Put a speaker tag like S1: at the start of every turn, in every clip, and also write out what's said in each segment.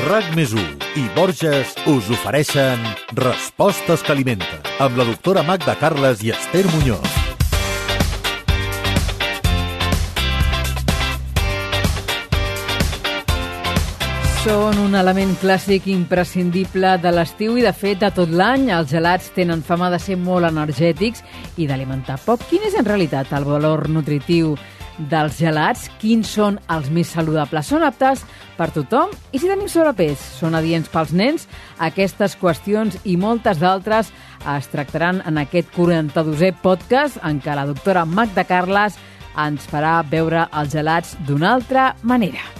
S1: RAC més i Borges us ofereixen Respostes que alimenten amb la doctora Magda Carles i Esther Muñoz.
S2: Són un element clàssic imprescindible de l'estiu i, de fet, de tot l'any. Els gelats tenen fama de ser molt energètics i d'alimentar poc. Quin és, en realitat, el valor nutritiu dels gelats? Quins són els més saludables? Són aptes per tothom? I si tenim sobrepès? Són adients pels nens? Aquestes qüestions i moltes d'altres es tractaran en aquest 42è podcast en què la doctora Magda Carles ens farà veure els gelats d'una altra manera.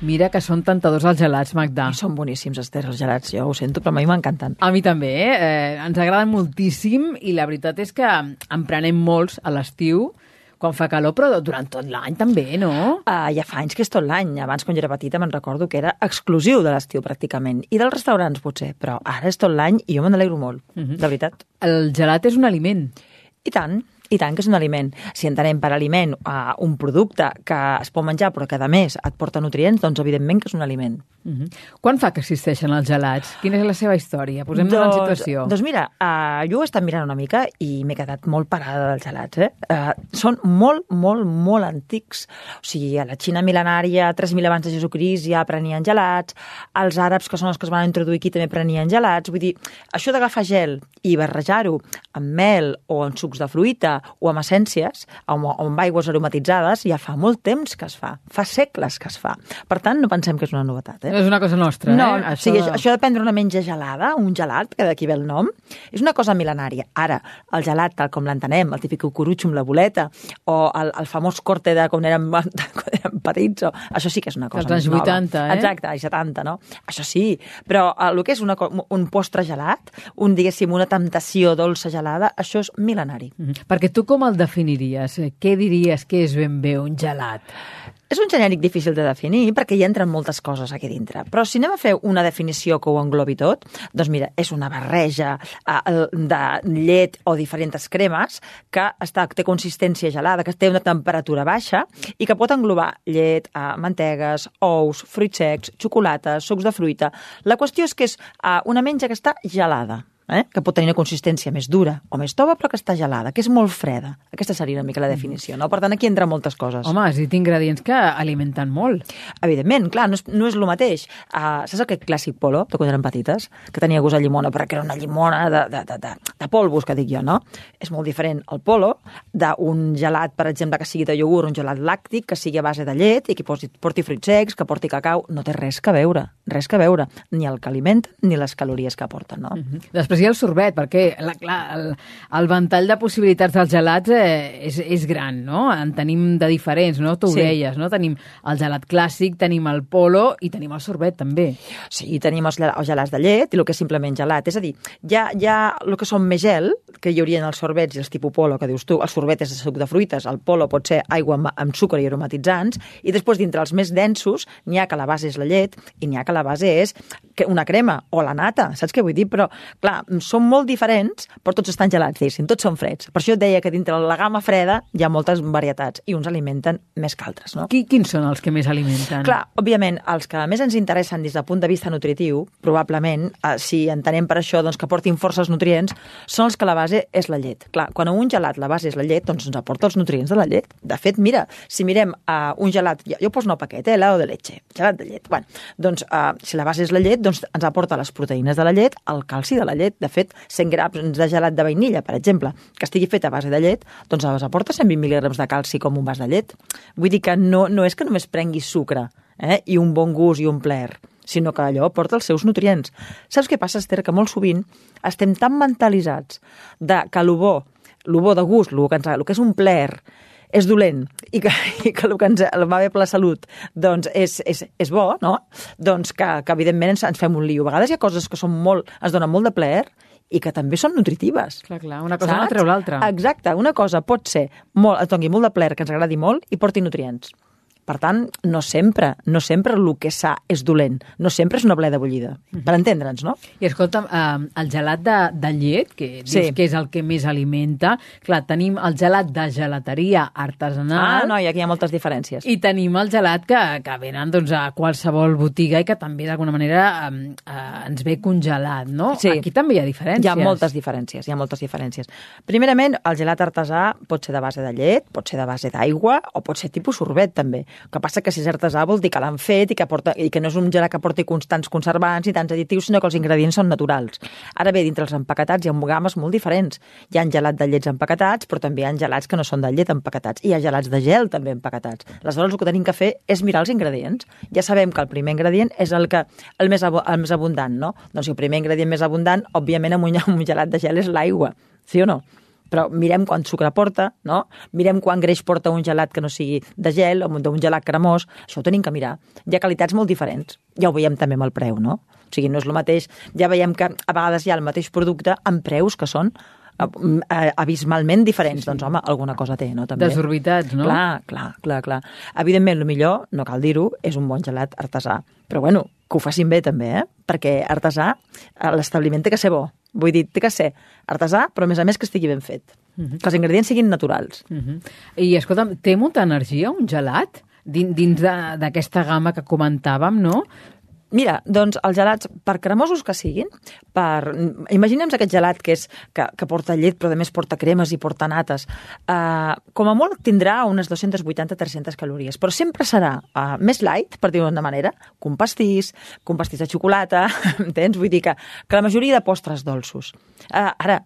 S2: Mira que són tentadors els gelats, Magda.
S3: I són boníssims, Esther, els gelats. Jo ho sento, però a mi m'encanten.
S2: A mi també, eh? eh? Ens agraden moltíssim i la veritat és que en prenem molts a l'estiu quan fa calor, però durant tot l'any també, no?
S3: Uh, ja fa anys que és tot l'any. Abans, quan jo era petita, me'n recordo que era exclusiu de l'estiu, pràcticament. I dels restaurants, potser. Però ara és tot l'any i jo me n'alegro molt, uh -huh. de veritat.
S2: El gelat és un aliment.
S3: I tant. I tant que és un aliment. Si entenem per aliment uh, un producte que es pot menjar però que a més et porta nutrients, doncs evidentment que és un aliment.
S2: Uh -huh. Quan fa que existeixen els gelats? Quina és la seva història? Posem-nos doncs, en situació.
S3: Doncs mira, uh, jo he estat mirant una mica i m'he quedat molt parada dels gelats. Eh? Uh, són molt, molt, molt antics. O sigui, a la Xina mil·lenària, 3.000 abans de Jesucrist, ja prenien gelats. Els àrabs, que són els que es van introduir aquí, també prenien gelats. Vull dir, això d'agafar gel i barrejar-ho amb mel o en sucs de fruita o amb essències, o amb, o amb aigües aromatitzades, ja fa molt temps que es fa, fa segles que es fa. Per tant, no pensem que és una novetat. Eh?
S2: No és una cosa nostra,
S3: no,
S2: eh?
S3: Això... Sí, això, això de prendre una menja gelada, un gelat, que d'aquí ve el nom, és una cosa mil·lenària. Ara, el gelat, tal com l'entenem, el típic cucurutxo amb la boleta, o el, el famós corte de quan érem, quan érem petits, o... això sí que és una cosa
S2: Dels anys 80,
S3: eh? Exacte, i 70, no? Això sí, però el que és una, un postre gelat, un, diguéssim, una temptació dolça gelada, això és mil·lenari.
S2: Mm -hmm. Perquè tu com el definiries? Què diries que és ben bé un gelat?
S3: És un genèric difícil de definir perquè hi entren moltes coses aquí dintre. Però si anem a fer una definició que ho englobi tot, doncs mira, és una barreja eh, de llet o diferents cremes que està, té consistència gelada, que té una temperatura baixa i que pot englobar llet, eh, mantegues, ous, fruits secs, xocolates, sucs de fruita. La qüestió és que és eh, una menja que està gelada eh? que pot tenir una consistència més dura o més tova, però que està gelada, que és molt freda. Aquesta seria una mica la definició, no? Per tant, aquí entra moltes coses.
S2: Home, has dit ingredients que alimenten molt.
S3: Evidentment, clar, no és, no és el mateix. Uh, saps aquest clàssic polo, de quan eren petites, que tenia gust a llimona, però que era una llimona de, de, de, de, de polvos, que dic jo, no? És molt diferent el polo d'un gelat, per exemple, que sigui de iogurt, un gelat làctic, que sigui a base de llet i que porti, porti fruits secs, que porti cacau, no té res que veure, res que veure, ni el que alimenten ni les calories que aporten, no? Uh
S2: -huh. Després ha el sorbet, perquè la, clar, el, el ventall de possibilitats dels gelats eh, és, és gran, no? En tenim de diferents, no? Tu ho sí. deies, no? Tenim el gelat clàssic, tenim el polo i tenim el sorbet, també.
S3: Sí, tenim els, els gelats de llet i el que és simplement gelat. És a dir, hi ha, hi ha el que són més gel, que hi haurien els sorbets i els tipus polo, que dius tu, el sorbet és de suc de fruites, el polo pot ser aigua amb, amb sucre i aromatitzants, i després dintre els més densos n'hi ha que la base és la llet i n'hi ha que la base és una crema o la nata, saps què vull dir? Però, clar, són molt diferents, però tots estan gelats, diguéssim, tots són freds. Per això et deia que dintre la gamma freda hi ha moltes varietats i uns alimenten més que altres, no?
S2: Qui, quins són els que més alimenten?
S3: Clar, òbviament, els que més ens interessen des del punt de vista nutritiu, probablement, eh, si entenem per això doncs, que portin forces nutrients, són els que la base és la llet. Clar, quan a un gelat la base és la llet, doncs ens aporta els nutrients de la llet. De fet, mira, si mirem a uh, un gelat, jo, jo poso un paquet, eh, helado de leche, gelat de llet. Bueno, doncs, uh, si la base és la llet, doncs ens aporta les proteïnes de la llet, el calci de la llet. De fet, 100 grams de gelat de vainilla, per exemple, que estigui fet a base de llet, doncs es aporta 120 mil·lígrams de calci com un vas de llet. Vull dir que no, no és que només prenguis sucre eh, i un bon gust i un plaer, sinó que allò aporta els seus nutrients. Saps què passa, Esther? Que molt sovint estem tan mentalitzats de que el bo, el bo de gust, el que, ens, el que és un plaer, és dolent i que, i que el que ens el va bé per la salut doncs és, és, és bo, no? Doncs que, que evidentment ens, ens fem un lío. A vegades hi ha coses que són molt, ens donen molt de plaer i que també són nutritives.
S2: Clar, clar, una cosa saps? no treu l'altra.
S3: Exacte, una cosa pot ser molt, et doni molt de plaer, que ens agradi molt i porti nutrients. Per tant, no sempre, no sempre el que sa és dolent. No sempre és una bleda bullida. Per entendre'ns, no?
S2: I escolta'm, eh, el gelat de, de llet, que dius
S3: Sí.
S2: que és el que més alimenta, clar, tenim el gelat de gelateria artesanal
S3: Ah, no, i aquí hi ha moltes diferències.
S2: i tenim el gelat que, que venen doncs, a qualsevol botiga i que també d'alguna manera eh, eh, ens ve congelat, no?
S3: Sí.
S2: Aquí també hi ha diferències.
S3: Hi ha moltes diferències, hi ha moltes diferències. Primerament, el gelat artesà pot ser de base de llet, pot ser de base d'aigua o pot ser tipus sorbet, també. Que passa que si és artesà vol dir que l'han fet i que, porta, i que no és un gelat que porti constants conservants i tants additius, sinó que els ingredients són naturals. Ara bé, dintre els empaquetats hi ha games molt diferents. Hi ha gelat de llets empaquetats, però també hi ha gelats que no són de llet empaquetats. I hi ha gelats de gel també empaquetats. Aleshores, el que tenim que fer és mirar els ingredients. Ja sabem que el primer ingredient és el, que, el, més, el més abundant, no? Doncs el primer ingredient més abundant, òbviament, amb un, amb un gelat de gel és l'aigua, sí o no? Però mirem quant sucre porta, no? mirem quant greix porta un gelat que no sigui de gel o d'un gelat cremós, això ho tenim que mirar. Hi ha qualitats molt diferents, ja ho veiem també amb el preu, no? O sigui, no és el mateix, ja veiem que a vegades hi ha el mateix producte amb preus que són eh, eh, abismalment diferents, doncs home, alguna cosa té, no? També.
S2: Desorbitats, no?
S3: Clar, clar, clar, clar. Evidentment, el millor, no cal dir-ho, és un bon gelat artesà. Però bueno, que ho facin bé també, eh? Perquè artesà, eh, l'establiment té que ser bo. Vull dir, té que ser artesà, però a més a més que estigui ben fet. Que els ingredients siguin naturals.
S2: Uh -huh. I escolta'm, té molta energia un gelat? Din- Dins d'aquesta gamma que comentàvem, no?
S3: Mira, doncs els gelats, per cremosos que siguin, per... imaginem aquest gelat que, és, que, que porta llet però a més porta cremes i porta nates, uh, com a molt tindrà unes 280-300 calories, però sempre serà uh, més light, per dir-ho d'una manera, que un pastís, que un pastís de xocolata, entens? Vull dir que, que la majoria de postres dolços. Uh, ara,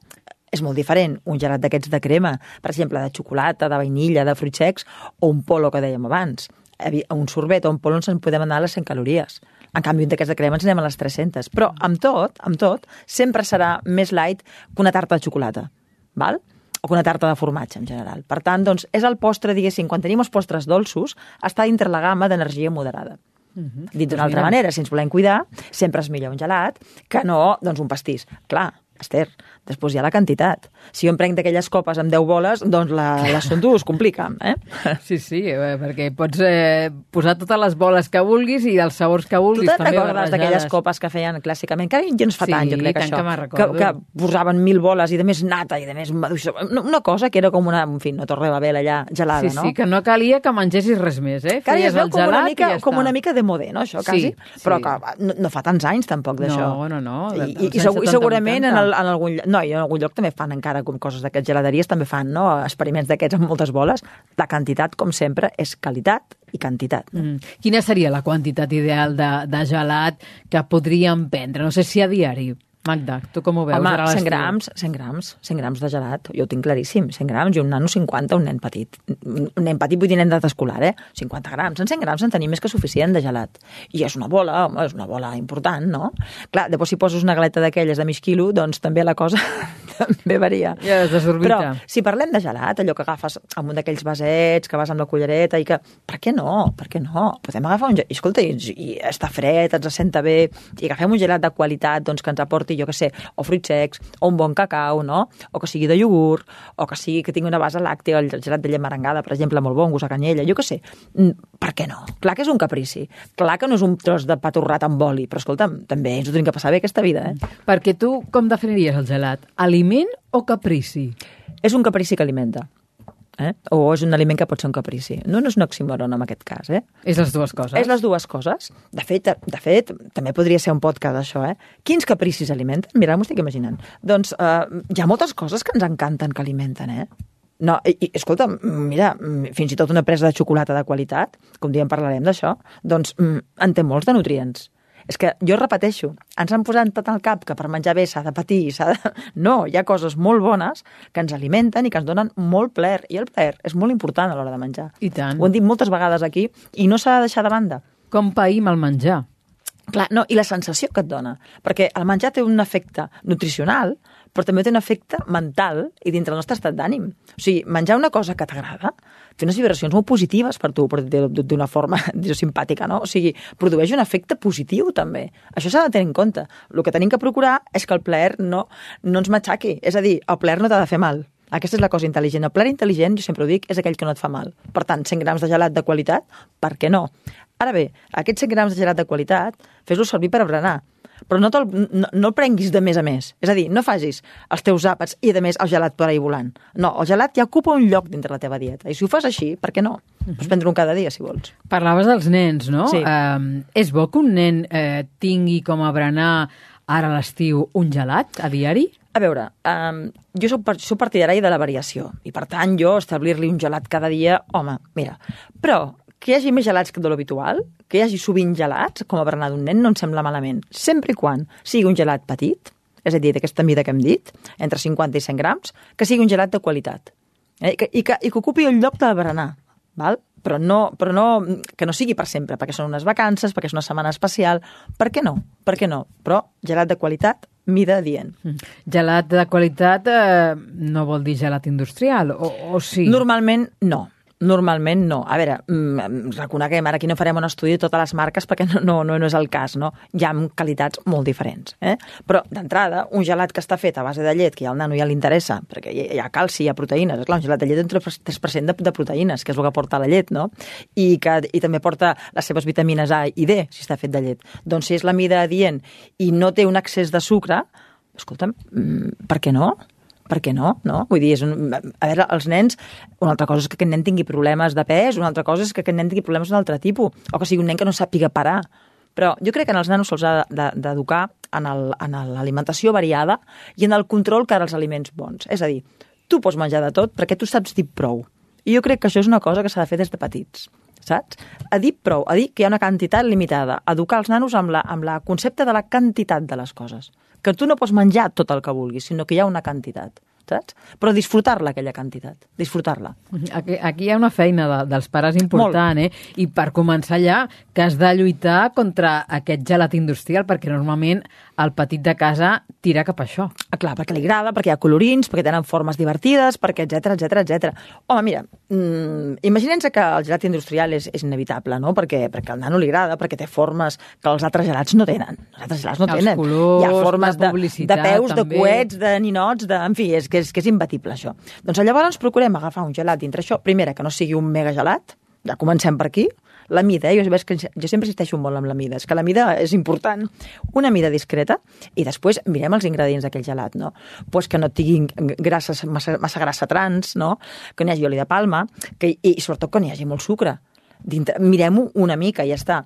S3: és molt diferent un gelat d'aquests de crema, per exemple, de xocolata, de vainilla, de fruits secs, o un polo que dèiem abans. Evi- Un sorbet o un polo ens en podem anar a les 100 calories. En canvi, un d'aquests de crema ens anem a les 300. Però, amb tot, amb tot, sempre serà més light que una tarta de xocolata. Val? o que una tarta de formatge en general. Per tant, doncs, és el postre, diguéssim, quan tenim els postres dolços, està dintre la gamma d'energia moderada. Uh -huh. Dit d'una altra
S2: mira.
S3: manera, si ens volem cuidar, sempre és millor un gelat que no doncs, un pastís. Clar, Esther, després hi ha la quantitat. Si jo em prenc d'aquelles copes amb 10 boles, doncs la, l'assumpte es complica. Eh?
S2: Sí, sí, eh, perquè pots eh, posar totes les boles que vulguis i dels sabors que
S3: Tu
S2: vulguis.
S3: te'n
S2: també
S3: recordes d'aquelles copes que feien clàssicament? Que ja es fa
S2: Sí,
S3: tant, jo crec,
S2: tant
S3: això.
S2: que
S3: que, que posaven mil boles i de més nata i de més maduixa. Una, una cosa que era com una, en fi, no torna a veure allà gelada,
S2: Sí,
S3: no?
S2: sí, que no calia que mengessis res més, eh?
S3: que
S2: Feies
S3: es veu com una, mica,
S2: ja
S3: com una mica de modé, no, això,
S2: Sí,
S3: quasi?
S2: sí.
S3: Però que no, no fa tants anys, tampoc, d'això.
S2: No, no, no, de-
S3: I, i, i,
S2: anys
S3: segur, i
S2: 70,
S3: segurament en,
S2: 80.
S3: el, en algun lloc, no, i en algun lloc també fan encara com coses d'aquestes geladeries, també fan no? experiments d'aquests amb moltes boles. La quantitat, com sempre, és qualitat i quantitat.
S2: Mm. Quina seria la quantitat ideal de, de gelat que podríem prendre? No sé si a diari. Magda, tu com ho veus?
S3: Home,
S2: ara a
S3: 100
S2: l'estiu?
S3: grams, 100 grams, 100 grams de gelat, jo ho tinc claríssim, 100 grams i un nano 50, un nen petit. Un nen petit vull dir nen d'edat escolar, eh? 50 grams, en 100 grams en tenim més que suficient de gelat. I és una bola, home, és una bola important, no? Clar, després si poses una galeta d'aquelles de mig quilo, doncs també la cosa també varia.
S2: Ja es desorbita.
S3: Però si parlem de gelat, allò que agafes amb un d'aquells vasets, que vas amb la cullereta i que... Per què no? Per què no? Podem agafar un gelat... I, escolta, i, i està fred, ens senta bé, i agafem un gelat de qualitat doncs, que ens aporti, jo que sé, o fruits secs, o un bon cacau, no? O que sigui de iogurt, o que sigui que tingui una base làctea, el gelat de llet merengada, per exemple, molt bon, gust a canyella, jo que sé. Mm, Per què no? Clar que és un caprici. Clar que no és un tros de pa torrat amb oli, però escolta'm, també ens ho tenim que passar bé aquesta vida, eh?
S2: Perquè tu com definiries el gelat? Aliment o caprici?
S3: És un caprici que alimenta. Eh? O és un aliment que pot ser un caprici. No, no és un oxímoron en aquest cas, eh?
S2: És les dues coses.
S3: És les dues coses. De fet, de fet, també podria ser un podcast això, eh? Quins capricis alimenten? Mira, m'ho estic imaginant. Doncs eh, hi ha moltes coses que ens encanten que alimenten, eh? No, i, i, escolta, mira, fins i tot una presa de xocolata de qualitat, com diem parlarem d'això, doncs mm, en té molts de nutrients. És que jo repeteixo, ens han posat tot al cap que per menjar bé s'ha de patir, s'ha de... No, hi ha coses molt bones que ens alimenten i que ens donen molt plaer. I el plaer és molt important a l'hora de menjar.
S2: I tant.
S3: Ho hem dit moltes vegades aquí i no s'ha de deixar de banda.
S2: Com païm el menjar?
S3: Clar, no, i la sensació que et dona. Perquè el menjar té un efecte nutricional, però també té un efecte mental i dintre del nostre estat d'ànim. O sigui, menjar una cosa que t'agrada té unes vibracions molt positives per tu, d'una forma simpàtica, no? O sigui, produeix un efecte positiu, també. Això s'ha de tenir en compte. El que tenim que procurar és que el plaer no, no ens matxaqui. És a dir, el plaer no t'ha de fer mal. Aquesta és la cosa intel·ligent. El plat intel·ligent, jo sempre ho dic, és aquell que no et fa mal. Per tant, 100 grams de gelat de qualitat, per què no? Ara bé, aquests 100 grams de gelat de qualitat, fes-los servir per berenar però no, no, no el prenguis de més a més. És a dir, no facis els teus àpats i, a més, el gelat per ahir volant. No, el gelat ja ocupa un lloc dintre la teva dieta. I si ho fas així, per què no? Uh -huh. Pots prendre un cada dia, si vols.
S2: Parlaves dels nens, no?
S3: Sí.
S2: Uh, és bo que un nen eh, tingui com a berenar ara a l'estiu un gelat a diari?
S3: A veure, um, jo soc, soc partidari de la variació i, per tant, jo establir-li un gelat cada dia, home, mira, però que hi hagi més gelats que de l'habitual, que hi hagi sovint gelats, com a berenar d'un nen, no em sembla malament, sempre i quan sigui un gelat petit, és a dir, d'aquesta mida que hem dit, entre 50 i 100 grams, que sigui un gelat de qualitat. Eh? I, que, i, que, I que ocupi el lloc de berenar, val? Però, no, però no, que no sigui per sempre, perquè són unes vacances, perquè és una setmana especial. Per què no? Per què no? Però gelat de qualitat, mida dient. Mm.
S2: Gelat de qualitat eh, no vol dir gelat industrial, o, o sí?
S3: Normalment no. Normalment no. A veure, mm, reconeguem, ara aquí no farem un estudi de totes les marques perquè no, no, no, és el cas, no? Hi ha qualitats molt diferents. Eh? Però, d'entrada, un gelat que està fet a base de llet, que al nano ja li interessa, perquè hi ha calci, hi ha proteïnes, és clar, un gelat de llet entre 3% de, de proteïnes, que és el que porta la llet, no? I, que, I també porta les seves vitamines A i D, si està fet de llet. Doncs si és la mida adient i no té un excés de sucre, escolta'm, mm, per què no? Per què no? no? Vull dir, és un... a veure, els nens, una altra cosa és que aquest nen tingui problemes de pes, una altra cosa és que aquest nen tingui problemes d'un altre tipus, o que sigui un nen que no sàpiga parar. Però jo crec que en els nanos se'ls ha d'educar en l'alimentació variada i en el control que als aliments bons. És a dir, tu pots menjar de tot perquè tu saps dir prou. I jo crec que això és una cosa que s'ha de fer des de petits saps? A dir prou, a dir que hi ha una quantitat limitada, educar els nanos amb la, amb la concepte de la quantitat de les coses que tu no pots menjar tot el que vulguis, sinó que hi ha una quantitat saps? Però disfrutar-la, aquella quantitat, disfrutar-la.
S2: Aquí, aquí hi ha una feina de, dels pares important, Molt. eh? I per començar ja, que has de lluitar contra aquest gelat industrial, perquè normalment el petit de casa tira cap a això.
S3: Ah, clar, perquè li agrada, perquè hi ha colorins, perquè tenen formes divertides, perquè etc etc etc. Home, mira, mmm, imaginem que el gelat industrial és, és inevitable, no? Perquè, perquè al nano li agrada, perquè té formes que els altres gelats no tenen. Els altres gelats no
S2: els
S3: tenen.
S2: Colors,
S3: hi ha formes de, de peus,
S2: també.
S3: de coets, de ninots, de... en fi, és que és, que és imbatible això. Doncs llavors procurem agafar un gelat dintre això, primera, que no sigui un mega gelat, ja comencem per aquí, la mida, eh? jo, veig que jo sempre insisteixo molt amb la mida, és que la mida és important, una mida discreta, i després mirem els ingredients d'aquell gelat, no? Pues que no tinguin grasses, massa, massa grassa trans, no? que n'hi hagi oli de palma, que, i, i sobretot que n'hi hagi molt sucre. Mirem-ho una mica i ja està.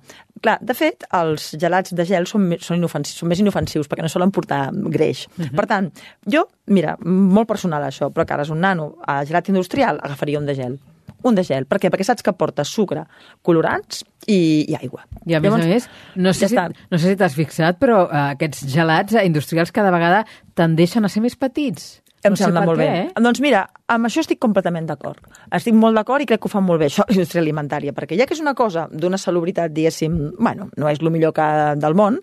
S3: Clar, de fet, els gelats de gel són, són, inofensius, són més inofensius perquè no solen portar greix. Uh -huh. Per tant, jo, mira, molt personal això, però que ara és un nano a gelat industrial, agafaria un de gel un de gel. Per què? Perquè saps que porta sucre, colorants i, i aigua.
S2: I a Llavors, més a més, no sé, ja si, no sé si t'has fixat, però uh, aquests gelats industrials cada vegada tendeixen a ser més petits.
S3: Em
S2: no
S3: sembla molt
S2: què,
S3: bé.
S2: Eh?
S3: Doncs mira, amb això estic completament d'acord. Estic molt d'acord i crec que ho fan molt bé, això, indústria alimentària, perquè ja que és una cosa d'una salubritat, diguéssim, bueno, no és el millor que del món,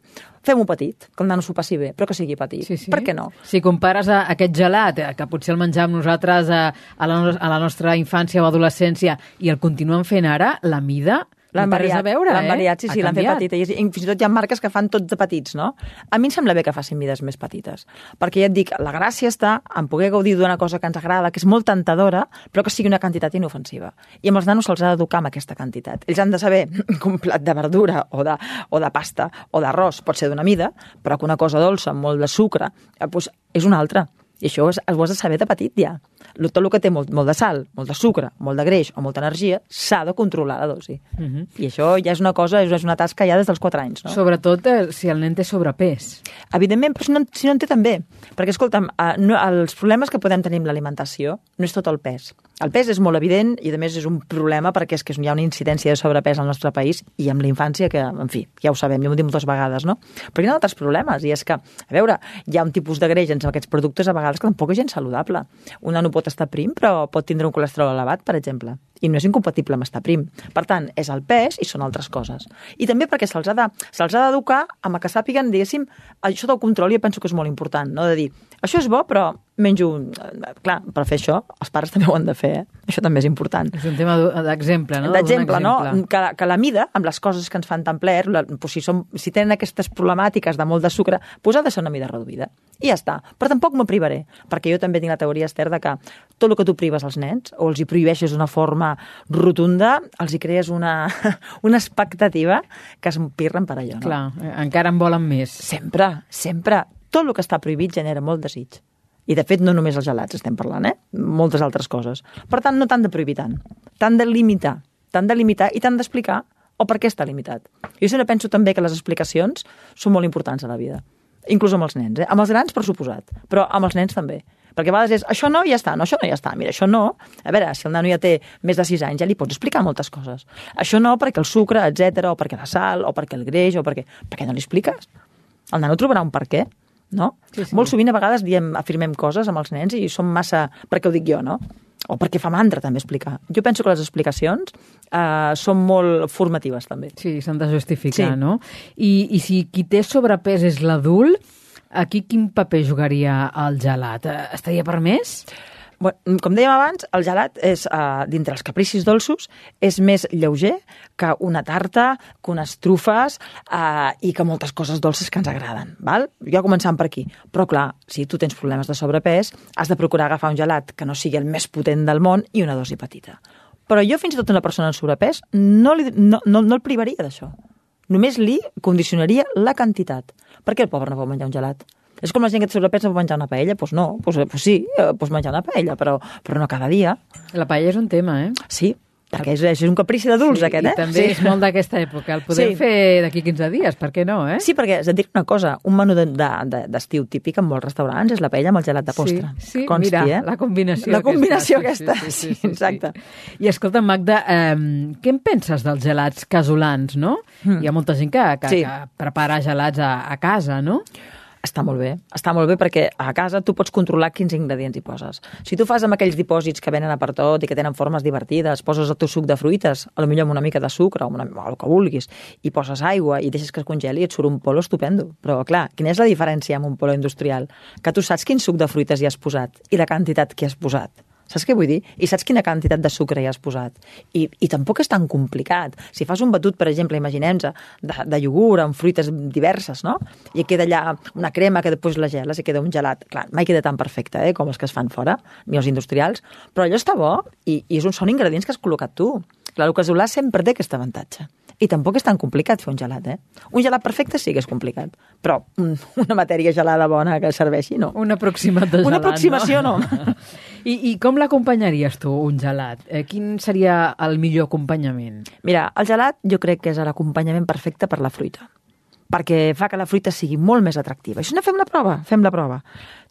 S3: fem-ho petit, que el nano s'ho passi bé, però que sigui petit.
S2: Sí, sí.
S3: Per què no?
S2: Si compares a aquest gelat, eh, que potser el menjàvem nosaltres a, a, la, a la nostra infància o adolescència i el continuem fent ara, la mida L'han variat, a veure,
S3: l'han
S2: eh?
S3: variat, sí, sí, l'han fet petita. I fins i tot hi ha marques que fan tots de petits, no? A mi em sembla bé que facin mides més petites, perquè ja et dic, la gràcia està en poder gaudir d'una cosa que ens agrada, que és molt tentadora, però que sigui una quantitat inofensiva. I amb els nanos se'ls ha d'educar amb aquesta quantitat. Ells han de saber que un plat de verdura o de, o de pasta o d'arròs pot ser d'una mida, però que una cosa dolça amb molt de sucre eh, doncs és una altra. I això ho has de saber de petit ja tot el que té molt, molt de sal, molt de sucre, molt de greix o molta energia, s'ha de controlar la dosi. Uh
S2: Mhm.
S3: -huh. I això ja és una cosa, és una tasca ja des dels 4 anys. No?
S2: Sobretot eh, si el nen té sobrepès.
S3: Evidentment, però si no, si no en té també. Perquè, escolta'm, eh, no, els problemes que podem tenir amb l'alimentació no és tot el pes. El pes és molt evident i, a més, és un problema perquè és que hi ha una incidència de sobrepès al nostre país i amb la infància que, en fi, ja ho sabem, ja ho hem dit moltes vegades, no? Però hi ha altres problemes i és que, a veure, hi ha un tipus de greix en aquests productes a vegades que tampoc és gens saludable. Un nano pot estar prim, però pot tindre un colesterol elevat, per exemple. I no és incompatible amb estar prim. Per tant, és el pes i són altres coses. I també perquè se'ls ha d'educar de, amb que sàpiguen, diguéssim, això del control jo penso que és molt important, no? De dir, això és bo, però menjo... Clar, per fer això, els pares també ho han de fer, eh? Això també és important.
S2: És un tema d'exemple, no?
S3: D'exemple, no? Que, que la mida, amb les coses que ens fan tan plaer, la, pues si, som, si tenen aquestes problemàtiques de molt de sucre, pues ha de ser una mida reduïda. I ja està. Però tampoc m'ho privaré, perquè jo també tinc la teoria, Esther, de que tot el que tu prives als nens, o els hi prohibeixes d'una forma rotunda, els hi crees una, una expectativa que es pirren per allò. No?
S2: Clar, eh, encara en volen més.
S3: Sempre, sempre. Tot el que està prohibit genera molt desig. I, de fet, no només els gelats estem parlant, eh? Moltes altres coses. Per tant, no t'han de prohibir tant. T'han de limitar. T'han de limitar i t'han d'explicar o per què està limitat. Jo sempre penso també que les explicacions són molt importants a la vida. Inclús amb els nens, eh? Amb els grans, per suposat, però amb els nens també. Perquè a vegades és, això no, ja està, no, això no, ja està. Mira, això no. A veure, si el nano ja té més de 6 anys, ja li pots explicar moltes coses. Això no perquè el sucre, etc o perquè la sal, o perquè el greix, o perquè... Per què no li expliques? El nano trobarà un per què no? Sí, sí. Molt sovint a vegades diem, afirmem coses amb els nens i són massa perquè ho dic jo, no? O perquè fa mandra també explicar. Jo penso que les explicacions eh, són molt formatives també.
S2: Sí, s'han de justificar, sí. no? I, I si qui té sobrepès és l'adult, aquí quin paper jugaria el gelat? Eh, estaria per més?
S3: Bueno, com dèiem abans, el gelat és, uh, dintre els capricis dolços, és més lleuger que una tarta, que unes trufes uh, i que moltes coses dolces que ens agraden. Val? Jo començant per aquí. Però clar, si tu tens problemes de sobrepès, has de procurar agafar un gelat que no sigui el més potent del món i una dosi petita. Però jo, fins i tot una persona en sobrepès, no, li, no, no, no el privaria d'això. Només li condicionaria la quantitat. Per què el pobre no pot menjar un gelat? És com la gent que sobrepès pot menjar una paella? Doncs pues no, pues, pues sí, pots menjar una paella, però, però no cada dia.
S2: La paella és un tema, eh?
S3: Sí, perquè és, és un caprici d'adults, sí, aquest, eh?
S2: I també
S3: sí.
S2: és molt d'aquesta època. El podem sí. fer d'aquí 15 dies, per què no, eh?
S3: Sí, perquè, és a dir una cosa, un menú d'estiu de, de, típic en molts restaurants és la paella amb el gelat de postre.
S2: Sí, sí
S3: Consti,
S2: mira,
S3: eh?
S2: la combinació
S3: La combinació aquesta, aquesta. Sí, sí, sí, sí, exacte.
S2: Sí. I escolta, Magda, eh, què en penses dels gelats casolans, no? Mm. Hi ha molta gent que, que, sí. que prepara gelats a, a casa, no?
S3: Està molt bé. Està molt bé perquè a casa tu pots controlar quins ingredients hi poses. Si tu fas amb aquells dipòsits que venen a per tot i que tenen formes divertides, poses el teu suc de fruites, a lo millor amb una mica de sucre o, una, o el que vulguis, i poses aigua i deixes que es congeli et surt un polo estupendo. Però, clar, quina és la diferència amb un polo industrial? Que tu saps quin suc de fruites hi has posat i la quantitat que has posat. Saps què vull dir? I saps quina quantitat de sucre hi has posat? I, i tampoc és tan complicat. Si fas un batut, per exemple, imaginem-nos, de, de iogurt amb fruites diverses, no? I queda allà una crema que després la geles i queda un gelat. Clar, mai queda tan perfecte, eh, com els que es fan fora, ni els industrials, però allò està bo i, i és un, són ingredients que has col·locat tu. Clar, el casolà sempre té aquest avantatge. I tampoc és tan complicat fer un gelat, eh? Un gelat perfecte sí que és complicat, però una matèria gelada bona que serveixi, no.
S2: Un aproximat de gelat,
S3: Una aproximació, no. no.
S2: I, I com l'acompanyaries tu, un gelat? Eh, quin seria el millor acompanyament?
S3: Mira, el gelat jo crec que és l'acompanyament perfecte per la fruita perquè fa que la fruita sigui molt més atractiva. Això no fem la prova, fem la prova.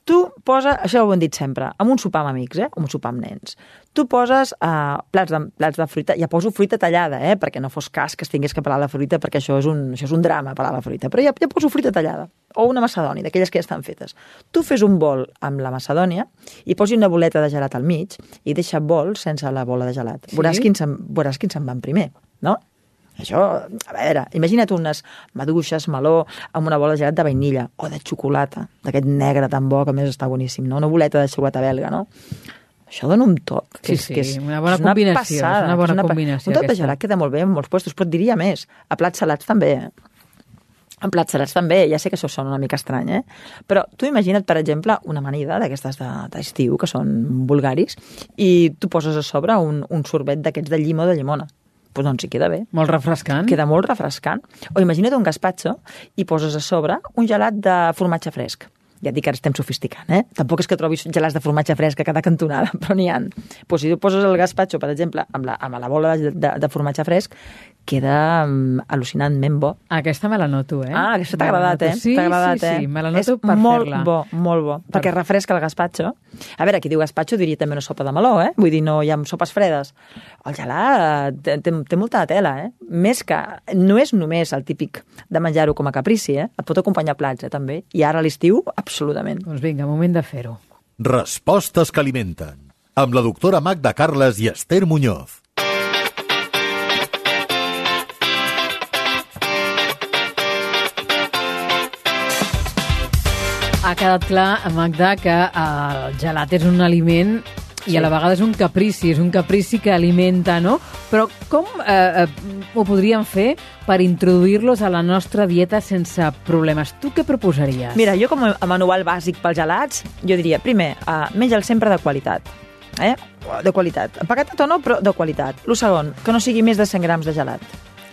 S3: Tu posa, això ho hem dit sempre, amb un sopar amb amics, eh? un sopar amb nens. Tu poses uh, plats, de, plats de fruita, ja poso fruita tallada, eh? perquè no fos cas que es tingués que pelar la fruita, perquè això és un, això és un drama, pelar la fruita. Però ja, ja poso fruita tallada, o una macedònia, d'aquelles que ja estan fetes. Tu fes un bol amb la macedònia i posi una boleta de gelat al mig i deixa bol sense la bola de gelat. Sí? Veuràs quins, veuràs quins se'n van primer, no? Això, a veure, imagina't unes maduixes, meló, amb una bola de gelat de vainilla o de xocolata, d'aquest negre tan bo que a més està boníssim, no? Una boleta de xocolata belga, no? Això dona un toc.
S2: Que sí, és, sí, que és, una bona és una combinació. Passada, és una bona és una, combinació.
S3: Un toc de gelat queda molt bé en molts puestos, però et diria més. A plats salats també, eh? En plats salats també, ja sé que això sona una mica estrany, eh? Però tu imagina't, per exemple, una amanida d'aquestes d'estiu, que són vulgaris, i tu poses a sobre un, un sorbet d'aquests de llima o de llimona pues doncs hi queda bé.
S2: Molt refrescant.
S3: Queda molt refrescant. O imagina't un gaspatxo i poses a sobre un gelat de formatge fresc. Ja et dic que ara estem sofisticant, eh? Tampoc és que trobis gelats de formatge fresc a cada cantonada, però n'hi ha. Pues si tu poses el gaspatxo, per exemple, amb la, amb la bola de, de, de formatge fresc, queda um, al·lucinantment bo.
S2: Aquesta me la noto, eh?
S3: Ah, aquesta t'ha agradat, eh?
S2: Sí,
S3: agradat,
S2: sí,
S3: eh?
S2: sí, me la noto
S3: és
S2: per
S3: molt
S2: fer-la.
S3: bo, molt bo, per... perquè refresca el gaspatxo. A veure, qui diu gaspatxo diria també una sopa de meló, eh? Vull dir, no hi ha sopes fredes. El gelat té, té, té molta tela, eh? Més que... No és només el típic de menjar-ho com a caprici, eh? Et pot acompanyar plats, eh, també. I ara a l'estiu, absolutament.
S2: Doncs vinga, moment de fer-ho.
S1: Respostes que alimenten. Amb la doctora Magda Carles i Esther Muñoz.
S2: Ha quedat clar, Magda, que el gelat és un aliment i
S3: Sí.
S2: a la vegada és un caprici, és un caprici que alimenta, no? Però com eh, eh, ho podríem fer per introduir-los a la nostra dieta sense problemes? Tu què proposaries?
S3: Mira, jo com a manual bàsic pels gelats, jo diria, primer, uh, menja'l sempre de qualitat. Eh? De qualitat. Empaquetat o no, però de qualitat. Lo segon, que no sigui més de 100 grams de gelat.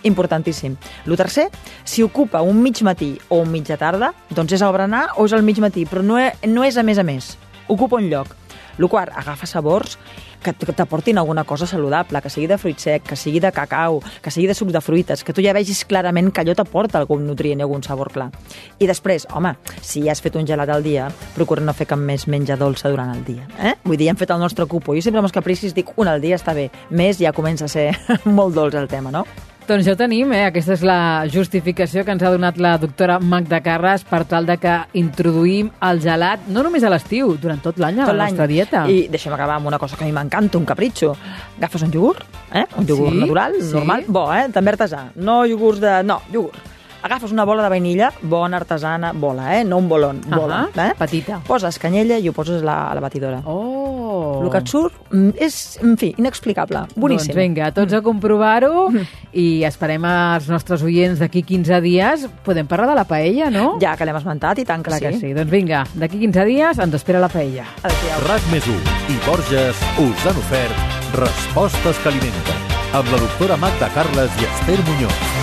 S3: Importantíssim. Lo tercer, si ocupa un mig matí o un mitja tarda, doncs és al berenar o és al mig matí, però no, e- no és a més a més. Ocupa un lloc. Lo quart, agafa sabors que t'aportin alguna cosa saludable, que sigui de fruit sec, que sigui de cacau, que sigui de suc de fruites, que tu ja vegis clarament que allò t'aporta algun nutrient i algun sabor clar. I després, home, si has fet un gelat al dia, procura no fer cap més menja dolça durant el dia. Eh? Vull dir, hem fet el nostre cupo. Jo sempre amb els capricis dic un al dia està bé. Més ja comença a ser molt dolç el tema, no?
S2: Doncs ja ho tenim, eh? aquesta és la justificació que ens ha donat la doctora Magda Carles per tal de que introduïm el gelat, no només a l'estiu, durant tot l'any a la nostra dieta.
S3: I deixem acabar amb una cosa que a mi m'encanta, un capritxo. Agafes un iogurt, eh? un iogurt
S2: Sí,
S3: natural,
S2: sí.
S3: normal, bo, eh? també artesà. No iogurts de... No, iogurt. Agafes una bola de vainilla, bona, artesana, bola, eh? no un bolon, bola.
S2: Ahà,
S3: eh?
S2: petita.
S3: Poses canyella i ho poses a la, a la batidora.
S2: Oh!
S3: El que et surt mm, és, en fi, inexplicable. Boníssim.
S2: Doncs vinga, tots a comprovar-ho i esperem als nostres oients d'aquí 15 dies. Podem parlar de la paella, no?
S3: Ja que l'hem esmentat, i tant que
S2: Clar
S3: sí.
S2: que sí. Doncs vinga, d'aquí 15 dies ens espera la paella.
S3: Adéu.
S1: RAC més i Borges us han ofert Respostes que alimenten amb la doctora Magda Carles i Esther Muñoz.